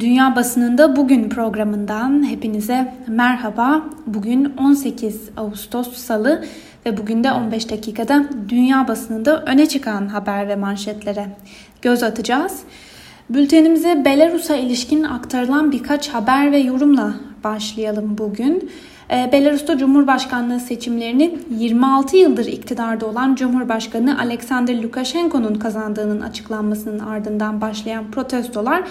Dünya Basınında Bugün programından hepinize merhaba. Bugün 18 Ağustos Salı ve bugün de 15 dakikada dünya basınında öne çıkan haber ve manşetlere göz atacağız. Bültenimize Belarus'a ilişkin aktarılan birkaç haber ve yorumla başlayalım bugün. Ee, Belarus'ta Cumhurbaşkanlığı seçimlerini 26 yıldır iktidarda olan Cumhurbaşkanı Alexander Lukashenko'nun kazandığının açıklanmasının ardından başlayan protestolar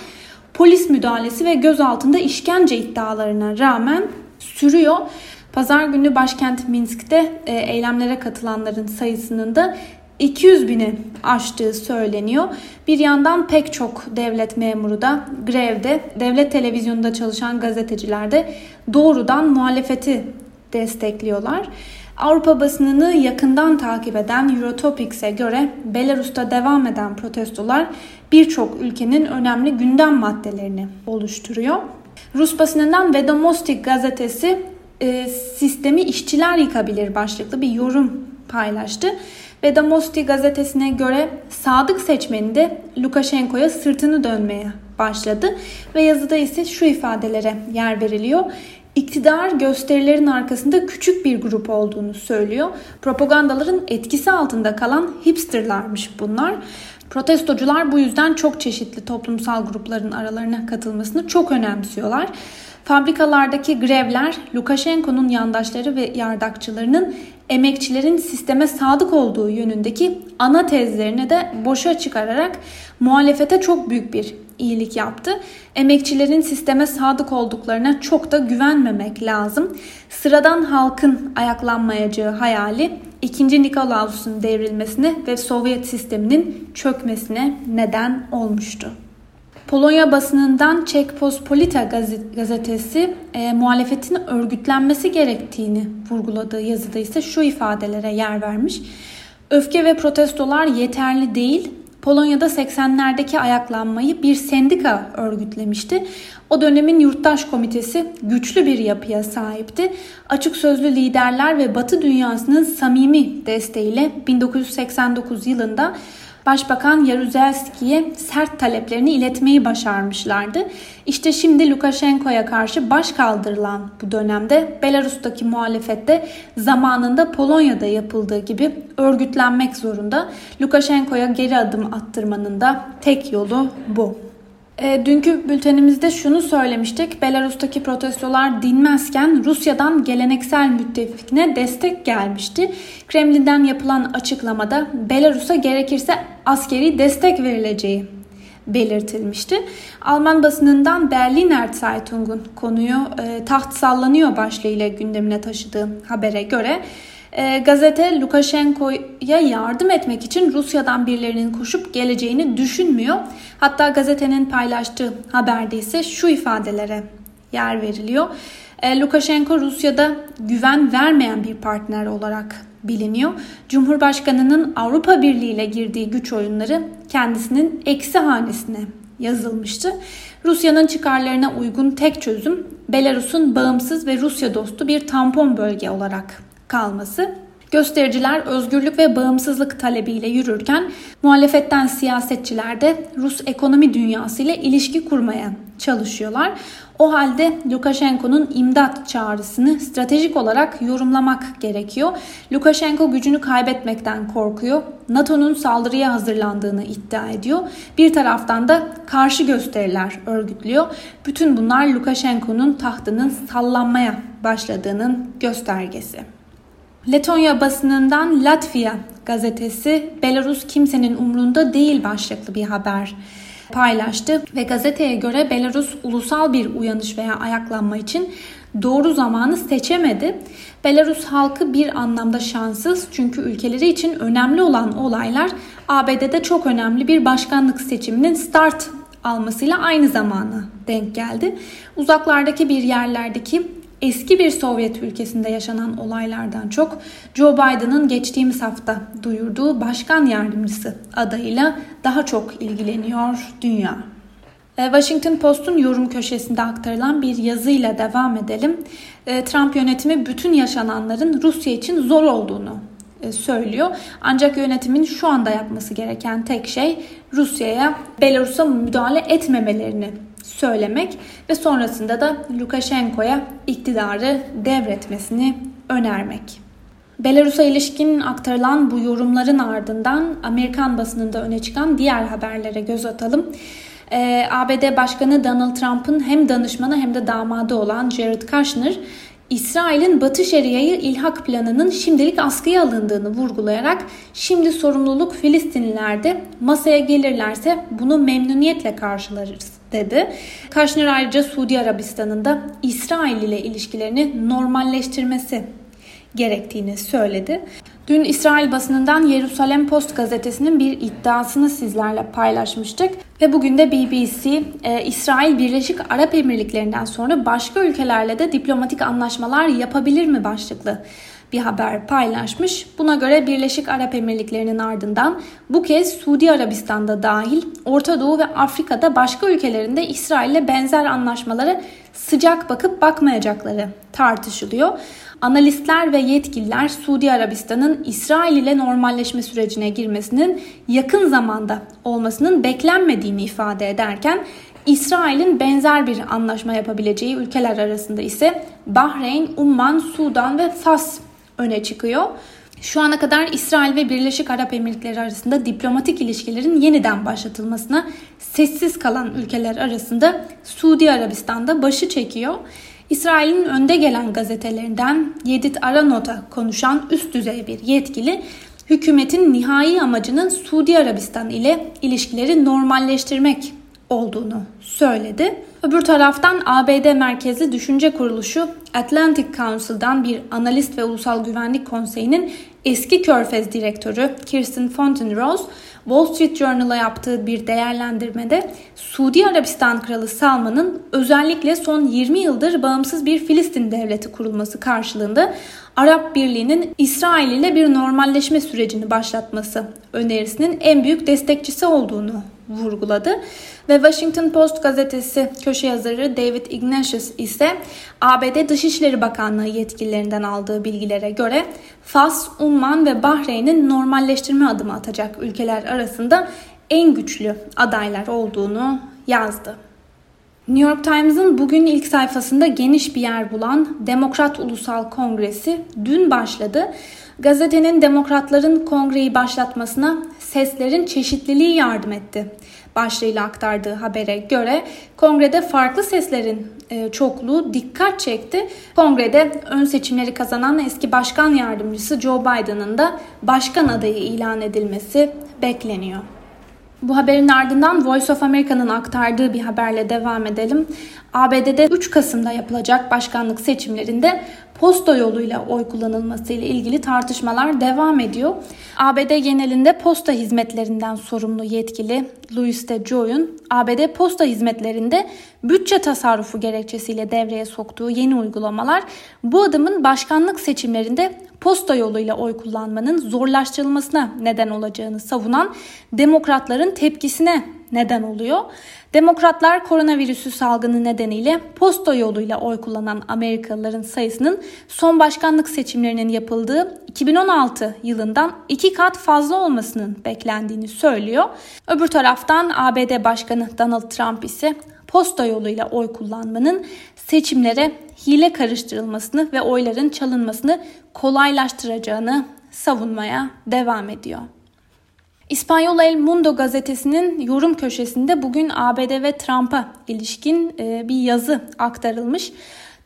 polis müdahalesi ve gözaltında işkence iddialarına rağmen sürüyor. Pazar günü başkent Minsk'te e, eylemlere katılanların sayısının da 200 bini aştığı söyleniyor. Bir yandan pek çok devlet memuru da grevde, devlet televizyonunda çalışan gazeteciler de doğrudan muhalefeti destekliyorlar. Avrupa basınını yakından takip eden Eurotopics'e göre Belarus'ta devam eden protestolar birçok ülkenin önemli gündem maddelerini oluşturuyor. Rus basınından Vedomosti gazetesi e, sistemi işçiler yıkabilir başlıklı bir yorum paylaştı. Vedomosti gazetesine göre sadık seçmeni de Lukashenko'ya sırtını dönmeye başladı ve yazıda ise şu ifadelere yer veriliyor. İktidar gösterilerin arkasında küçük bir grup olduğunu söylüyor. Propagandaların etkisi altında kalan hipsterlarmış bunlar. Protestocular bu yüzden çok çeşitli toplumsal grupların aralarına katılmasını çok önemsiyorlar. Fabrikalardaki grevler Lukashenko'nun yandaşları ve yardakçılarının emekçilerin sisteme sadık olduğu yönündeki ana tezlerini de boşa çıkararak muhalefete çok büyük bir iyilik yaptı. Emekçilerin sisteme sadık olduklarına çok da güvenmemek lazım. Sıradan halkın ayaklanmayacağı hayali 2. Nikolaus'un devrilmesine ve Sovyet sisteminin çökmesine neden olmuştu. Polonya basınından Czech Pospolita gazetesi e, muhalefetin örgütlenmesi gerektiğini vurguladığı yazıda ise şu ifadelere yer vermiş. Öfke ve protestolar yeterli değil. Polonya'da 80'lerdeki ayaklanmayı bir sendika örgütlemişti. O dönemin yurttaş komitesi güçlü bir yapıya sahipti. Açık sözlü liderler ve Batı dünyasının samimi desteğiyle 1989 yılında Başbakan Yaruzelski'ye sert taleplerini iletmeyi başarmışlardı. İşte şimdi Lukashenko'ya karşı baş kaldırılan bu dönemde Belarus'taki muhalefette zamanında Polonya'da yapıldığı gibi örgütlenmek zorunda. Lukashenko'ya geri adım attırmanın da tek yolu bu. E, dünkü bültenimizde şunu söylemiştik. Belarus'taki protestolar dinmezken Rusya'dan geleneksel müttefikine destek gelmişti. Kremlin'den yapılan açıklamada Belarus'a gerekirse askeri destek verileceği belirtilmişti. Alman basınından Berliner Zeitung'un konuyu e, taht sallanıyor başlığıyla gündemine taşıdığı habere göre e, gazete Lukashenko'ya yardım etmek için Rusya'dan birilerinin koşup geleceğini düşünmüyor. Hatta gazetenin paylaştığı haberde ise şu ifadelere yer veriliyor. E, Lukashenko Rusya'da güven vermeyen bir partner olarak biliniyor. Cumhurbaşkanının Avrupa Birliği ile girdiği güç oyunları kendisinin eksi hanesine yazılmıştı. Rusya'nın çıkarlarına uygun tek çözüm Belarus'un bağımsız ve Rusya dostu bir tampon bölge olarak kalması. Göstericiler özgürlük ve bağımsızlık talebiyle yürürken muhalefetten siyasetçiler de Rus ekonomi dünyası ile ilişki kurmaya çalışıyorlar. O halde Lukashenko'nun imdat çağrısını stratejik olarak yorumlamak gerekiyor. Lukashenko gücünü kaybetmekten korkuyor. NATO'nun saldırıya hazırlandığını iddia ediyor. Bir taraftan da karşı gösteriler örgütlüyor. Bütün bunlar Lukashenko'nun tahtının sallanmaya başladığının göstergesi. Letonya basınından Latvia gazetesi Belarus kimsenin umrunda değil başlıklı bir haber paylaştı ve gazeteye göre Belarus ulusal bir uyanış veya ayaklanma için doğru zamanı seçemedi. Belarus halkı bir anlamda şanssız çünkü ülkeleri için önemli olan olaylar ABD'de çok önemli bir başkanlık seçiminin start almasıyla aynı zamana denk geldi. Uzaklardaki bir yerlerdeki eski bir Sovyet ülkesinde yaşanan olaylardan çok Joe Biden'ın geçtiğimiz hafta duyurduğu başkan yardımcısı adayıyla daha çok ilgileniyor dünya. E, Washington Post'un yorum köşesinde aktarılan bir yazıyla devam edelim. E, Trump yönetimi bütün yaşananların Rusya için zor olduğunu e, söylüyor. Ancak yönetimin şu anda yapması gereken tek şey Rusya'ya Belarus'a müdahale etmemelerini söylemek ve sonrasında da Lukashenko'ya iktidarı devretmesini önermek. Belarus'a ilişkin aktarılan bu yorumların ardından Amerikan basınında öne çıkan diğer haberlere göz atalım. Ee, ABD Başkanı Donald Trump'ın hem danışmanı hem de damadı olan Jared Kushner, İsrail'in Batı Şeria'yı ilhak planının şimdilik askıya alındığını vurgulayarak şimdi sorumluluk Filistinlilerde masaya gelirlerse bunu memnuniyetle karşılarız dedi. Kushner ayrıca Suudi Arabistan'ın da İsrail ile ilişkilerini normalleştirmesi gerektiğini söyledi. Dün İsrail basınından Yerusalem Post gazetesinin bir iddiasını sizlerle paylaşmıştık. Ve bugün de BBC, e, İsrail Birleşik Arap Emirlikleri'nden sonra başka ülkelerle de diplomatik anlaşmalar yapabilir mi başlıklı bir haber paylaşmış. Buna göre Birleşik Arap Emirlikleri'nin ardından bu kez Suudi Arabistan'da dahil Orta Doğu ve Afrika'da başka ülkelerinde İsrail'le benzer anlaşmalara sıcak bakıp bakmayacakları tartışılıyor. Analistler ve yetkililer Suudi Arabistan'ın İsrail ile normalleşme sürecine girmesinin yakın zamanda olmasının beklenmediğini ifade ederken İsrail'in benzer bir anlaşma yapabileceği ülkeler arasında ise Bahreyn, Umman, Sudan ve Fas öne çıkıyor. Şu ana kadar İsrail ve Birleşik Arap Emirlikleri arasında diplomatik ilişkilerin yeniden başlatılmasına sessiz kalan ülkeler arasında Suudi Arabistan'da başı çekiyor. İsrail'in önde gelen gazetelerinden Yedit Aranot'a konuşan üst düzey bir yetkili hükümetin nihai amacının Suudi Arabistan ile ilişkileri normalleştirmek olduğunu söyledi. Öbür taraftan ABD merkezli düşünce kuruluşu Atlantic Council'dan bir analist ve Ulusal Güvenlik Konseyi'nin eski Körfez direktörü Kirsten Fontenrose Wall Street Journal'a yaptığı bir değerlendirmede Suudi Arabistan Kralı Salman'ın özellikle son 20 yıldır bağımsız bir Filistin devleti kurulması karşılığında Arap Birliği'nin İsrail ile bir normalleşme sürecini başlatması önerisinin en büyük destekçisi olduğunu vurguladı. Ve Washington Post gazetesi köşe yazarı David Ignatius ise ABD Dışişleri Bakanlığı yetkililerinden aldığı bilgilere göre Fas, Umman ve Bahreyn'in normalleştirme adımı atacak ülkeler arasında en güçlü adaylar olduğunu yazdı. New York Times'ın bugün ilk sayfasında geniş bir yer bulan Demokrat Ulusal Kongresi dün başladı. Gazetenin demokratların kongreyi başlatmasına seslerin çeşitliliği yardım etti. Başlığıyla aktardığı habere göre kongrede farklı seslerin e, çokluğu dikkat çekti. Kongrede ön seçimleri kazanan eski başkan yardımcısı Joe Biden'ın da başkan adayı ilan edilmesi bekleniyor. Bu haberin ardından Voice of America'nın aktardığı bir haberle devam edelim. ABD'de 3 Kasım'da yapılacak başkanlık seçimlerinde posta yoluyla oy kullanılması ile ilgili tartışmalar devam ediyor. ABD genelinde posta hizmetlerinden sorumlu yetkili Louis de Joy'un ABD posta hizmetlerinde bütçe tasarrufu gerekçesiyle devreye soktuğu yeni uygulamalar bu adımın başkanlık seçimlerinde posta yoluyla oy kullanmanın zorlaştırılmasına neden olacağını savunan demokratların tepkisine neden oluyor. Demokratlar koronavirüsü salgını nedeniyle posta yoluyla oy kullanan Amerikalıların sayısının son başkanlık seçimlerinin yapıldığı 2016 yılından iki kat fazla olmasının beklendiğini söylüyor. Öbür taraftan ABD Başkanı Donald Trump ise posta yoluyla oy kullanmanın seçimlere hile karıştırılmasını ve oyların çalınmasını kolaylaştıracağını savunmaya devam ediyor. İspanyol El Mundo gazetesinin yorum köşesinde bugün ABD ve Trump'a ilişkin e, bir yazı aktarılmış.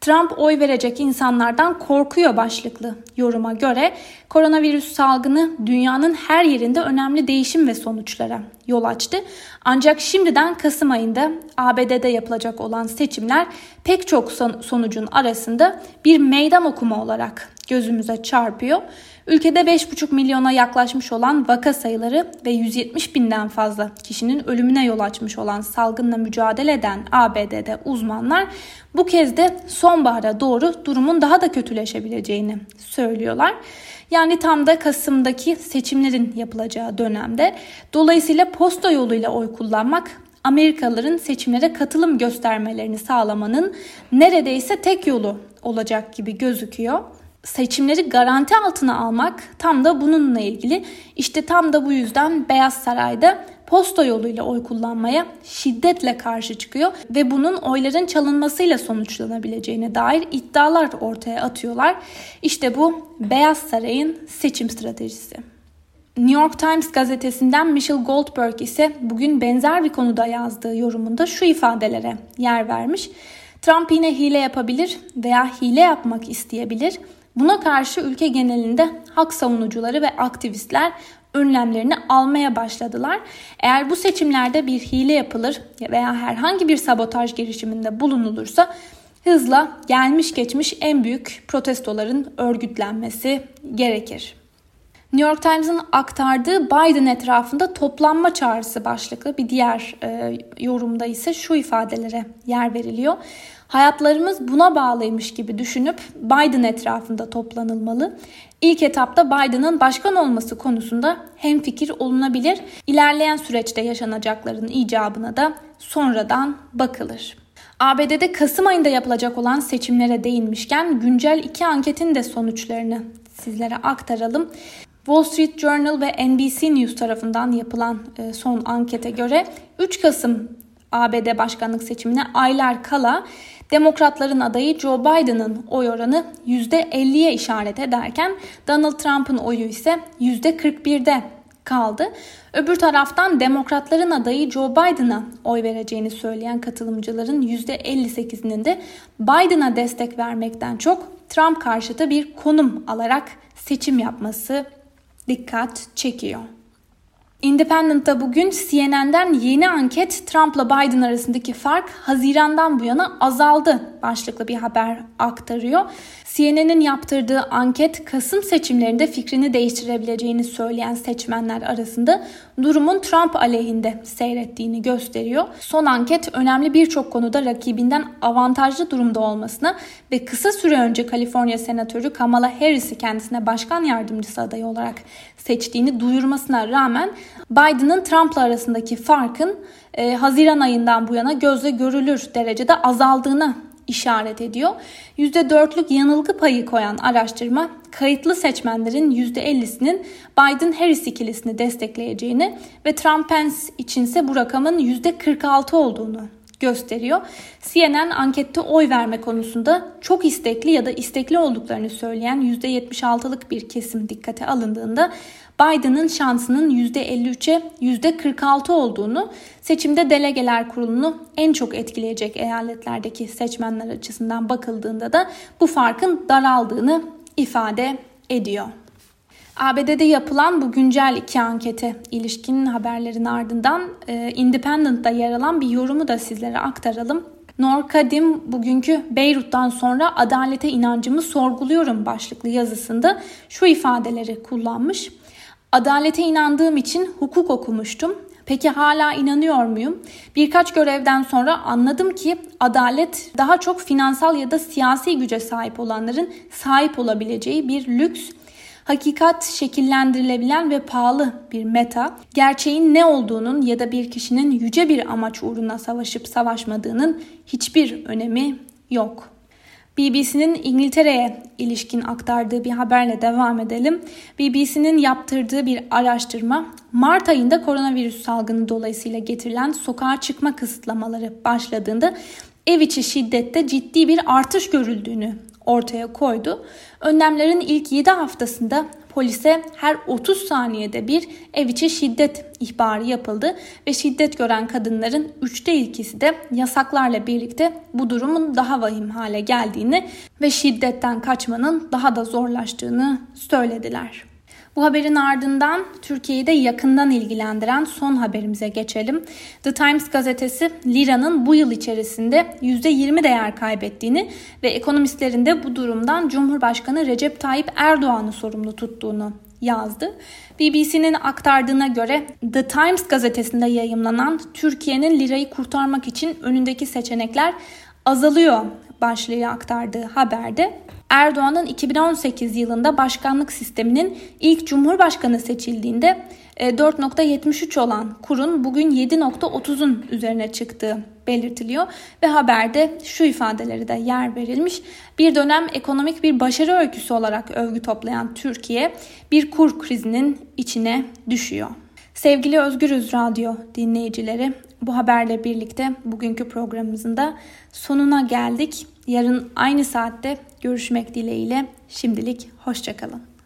Trump oy verecek insanlardan korkuyor başlıklı yoruma göre koronavirüs salgını dünyanın her yerinde önemli değişim ve sonuçlara yol açtı. Ancak şimdiden Kasım ayında ABD'de yapılacak olan seçimler pek çok sonucun arasında bir meydan okuma olarak gözümüze çarpıyor. Ülkede 5,5 milyona yaklaşmış olan vaka sayıları ve 170 binden fazla kişinin ölümüne yol açmış olan salgınla mücadele eden ABD'de uzmanlar bu kez de sonbahara doğru durumun daha da kötüleşebileceğini söylüyorlar. Yani tam da Kasım'daki seçimlerin yapılacağı dönemde. Dolayısıyla posta yoluyla oy kullanmak Amerikalıların seçimlere katılım göstermelerini sağlamanın neredeyse tek yolu olacak gibi gözüküyor seçimleri garanti altına almak tam da bununla ilgili. İşte tam da bu yüzden Beyaz Saray'da posta yoluyla oy kullanmaya şiddetle karşı çıkıyor ve bunun oyların çalınmasıyla sonuçlanabileceğine dair iddialar ortaya atıyorlar. İşte bu Beyaz Saray'ın seçim stratejisi. New York Times gazetesinden Michelle Goldberg ise bugün benzer bir konuda yazdığı yorumunda şu ifadelere yer vermiş. Trump yine hile yapabilir veya hile yapmak isteyebilir. Buna karşı ülke genelinde hak savunucuları ve aktivistler önlemlerini almaya başladılar. Eğer bu seçimlerde bir hile yapılır veya herhangi bir sabotaj girişiminde bulunulursa hızla gelmiş geçmiş en büyük protestoların örgütlenmesi gerekir. New York Times'ın aktardığı Biden etrafında toplanma çağrısı başlıklı bir diğer e, yorumda ise şu ifadelere yer veriliyor. Hayatlarımız buna bağlıymış gibi düşünüp Biden etrafında toplanılmalı. İlk etapta Biden'ın başkan olması konusunda hemfikir olunabilir. İlerleyen süreçte yaşanacakların icabına da sonradan bakılır. ABD'de Kasım ayında yapılacak olan seçimlere değinmişken güncel iki anketin de sonuçlarını sizlere aktaralım. Wall Street Journal ve NBC News tarafından yapılan e, son ankete göre 3 Kasım ABD başkanlık seçimine aylar kala Demokratların adayı Joe Biden'ın oy oranı %50'ye işaret ederken Donald Trump'ın oyu ise %41'de kaldı. Öbür taraftan demokratların adayı Joe Biden'a oy vereceğini söyleyen katılımcıların %58'inin de Biden'a destek vermekten çok Trump karşıtı bir konum alarak seçim yapması dikkat çekiyor. Independent'ta bugün CNN'den yeni anket Trump'la Biden arasındaki fark Haziran'dan bu yana azaldı başlıklı bir haber aktarıyor. CNN'in yaptırdığı anket Kasım seçimlerinde fikrini değiştirebileceğini söyleyen seçmenler arasında durumun Trump aleyhinde seyrettiğini gösteriyor. Son anket önemli birçok konuda rakibinden avantajlı durumda olmasına ve kısa süre önce Kaliforniya Senatörü Kamala Harris'i kendisine başkan yardımcısı adayı olarak seçtiğini duyurmasına rağmen Biden'ın Trump'la arasındaki farkın e, Haziran ayından bu yana gözle görülür derecede azaldığını işaret ediyor. %4'lük yanılgı payı koyan araştırma kayıtlı seçmenlerin %50'sinin Biden-Harris ikilisini destekleyeceğini ve Trump-Pence içinse bu rakamın %46 olduğunu gösteriyor. CNN ankette oy verme konusunda çok istekli ya da istekli olduklarını söyleyen %76'lık bir kesim dikkate alındığında Biden'ın şansının %53'e %46 olduğunu, seçimde delegeler kurulunu en çok etkileyecek eyaletlerdeki seçmenler açısından bakıldığında da bu farkın daraldığını ifade ediyor. ABD'de yapılan bu güncel iki ankete ilişkin haberlerin ardından e, Independent'da yer alan bir yorumu da sizlere aktaralım. Nor Kadim bugünkü Beyrut'tan sonra adalete inancımı sorguluyorum başlıklı yazısında şu ifadeleri kullanmış. Adalete inandığım için hukuk okumuştum. Peki hala inanıyor muyum? Birkaç görevden sonra anladım ki adalet daha çok finansal ya da siyasi güce sahip olanların sahip olabileceği bir lüks hakikat şekillendirilebilen ve pahalı bir meta, gerçeğin ne olduğunun ya da bir kişinin yüce bir amaç uğruna savaşıp savaşmadığının hiçbir önemi yok. BBC'nin İngiltere'ye ilişkin aktardığı bir haberle devam edelim. BBC'nin yaptırdığı bir araştırma Mart ayında koronavirüs salgını dolayısıyla getirilen sokağa çıkma kısıtlamaları başladığında ev içi şiddette ciddi bir artış görüldüğünü ortaya koydu. Önlemlerin ilk 7 haftasında polise her 30 saniyede bir ev içi şiddet ihbarı yapıldı ve şiddet gören kadınların üçte ikisi de yasaklarla birlikte bu durumun daha vahim hale geldiğini ve şiddetten kaçmanın daha da zorlaştığını söylediler. Bu haberin ardından Türkiye'yi de yakından ilgilendiren son haberimize geçelim. The Times gazetesi liranın bu yıl içerisinde %20 değer kaybettiğini ve ekonomistlerin de bu durumdan Cumhurbaşkanı Recep Tayyip Erdoğan'ı sorumlu tuttuğunu yazdı. BBC'nin aktardığına göre The Times gazetesinde yayımlanan Türkiye'nin lirayı kurtarmak için önündeki seçenekler azalıyor başlığı aktardığı haberde Erdoğan'ın 2018 yılında başkanlık sisteminin ilk cumhurbaşkanı seçildiğinde 4.73 e, olan kurun bugün 7.30'un üzerine çıktığı belirtiliyor ve haberde şu ifadeleri de yer verilmiş. Bir dönem ekonomik bir başarı öyküsü olarak övgü toplayan Türkiye bir kur krizinin içine düşüyor. Sevgili Özgürüz Radyo dinleyicileri, bu haberle birlikte bugünkü programımızın da sonuna geldik. Yarın aynı saatte görüşmek dileğiyle şimdilik hoşçakalın.